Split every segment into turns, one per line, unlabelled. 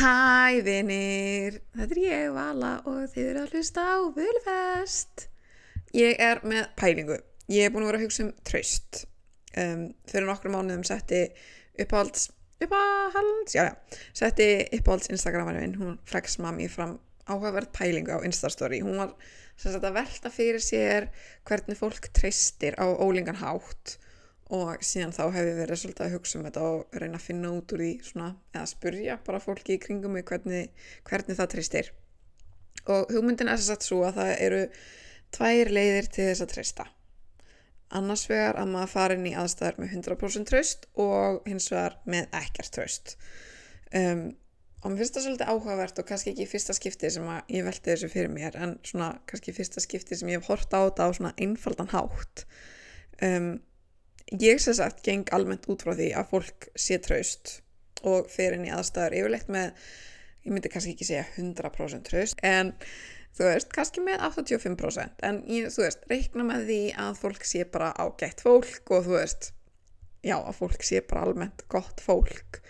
Hæ vinir, þetta er ég Vala og þið eru að hlusta á Völfest. Ég er með pælingu. Ég er búin að vera að hugsa um tröst. Um, fyrir nokkru mánuðum setti uppáhalds, uppáhalds, já já, setti uppáhalds Instagramarinn minn, hún flex mami fram áhugaverð pælingu á Instastory. Hún var sem sagt að velta fyrir sér hvernig fólk treystir á ólingan hátt og síðan þá hefur verið svolítið að hugsa um þetta og reyna að finna út úr því svona, eða spurja bara fólki í kringum mig hvernig, hvernig það tristir og hugmyndin er að svo að það eru tvær leiðir til þess að trista annars vegar að maður fara inn í aðstæðar með 100% tröst og hins vegar með ekkert tröst um, og mér finnst það svolítið áhugavert og kannski ekki fyrsta skipti sem ég velti þessu fyrir mér en svona kannski fyrsta skipti sem ég hef hort á þetta á svona einfaldan hátt. Um, ég sem sagt geng almennt út frá því að fólk sé traust og fer inn í aðstæður yfirleitt með, ég myndi kannski ekki segja 100% traust en þú veist, kannski með 85% en ég, þú veist, reikna með því að fólk sé bara ágætt fólk og þú veist, já, að fólk sé bara almennt gott fólk.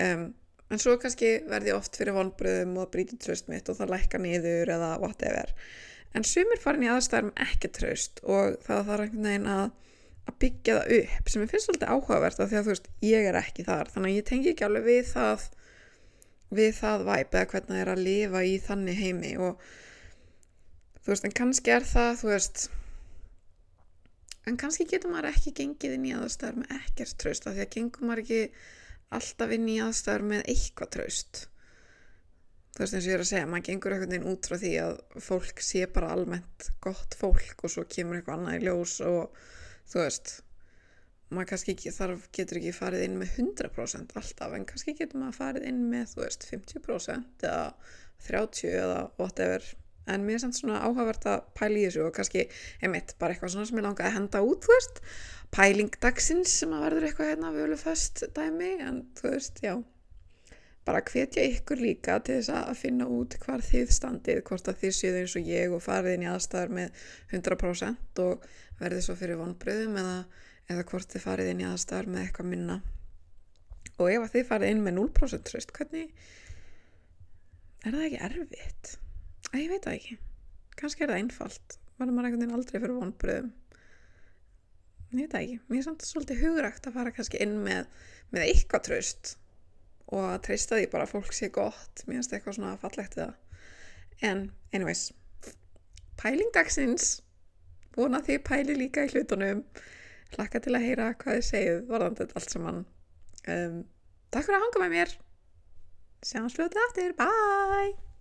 Um, en svo kannski verði oft fyrir vonbröðum og brítið traust mitt og það lækka niður eða whatever. En sumir farin í aðstæður með ekki traust og það þarf einhvern veginn að að byggja það upp sem ég finnst svolítið áhugavert af því að þú veist, ég er ekki þar. Þannig að ég tengi ekki alveg við það við það væp eða hvernig það er að lifa í þannig heimi og þú veist, en kannski er það þú veist en kannski getur maður ekki gengið inn í aðstæður með ekkert tröst af því að gengum maður ekki alltaf inn í aðstæður með eitthvað tröst þú veist eins og ég er að segja maður gengur einhvern veginn út frá því að fólk sé bara almennt gott fólk og svo kemur eitthvað annað í ljós og þú veist maður kannski ekki, þarf, getur ekki farið inn með 100% alltaf en kannski getur maður farið inn með þú veist 50% eða 30 eða whatever. En mér er samt svona áhugavert að pæla í þessu og kannski, einmitt, bara eitthvað svona sem ég langaði að henda út, þú veist. Pæling dagsins sem að verður eitthvað hérna völuföst dæmi, en þú veist, já bara hvetja ykkur líka til þess að finna út hvar þið standið, hvort að þið séu eins og ég og farið inn í aðstæðar með 100% og verðið svo fyrir vonbröðum eða, eða hvort þið farið inn í aðstæðar með eitthvað minna. Og ef að þið farið inn með 0% tröst, hvernig er það ekki erfitt? Æ, ég veit það ekki. Kannski er það einfalt. Verður maður einhvern veginn aldrei fyrir vonbröðum ég veit það ekki. Mér er samt svolítið hugrægt að fara kannski inn með, með eitthvað tröst og að treysta því bara að fólk sé gott. Mér finnst eitthvað svona fallegt það. En anyways pælingdagsins vona því pæli líka í hlutunum. Hlakka til að heyra hvað þið segið varðandi allt saman. Um, takk fyrir að hanga með mér. Sjáum slutið aftur, bye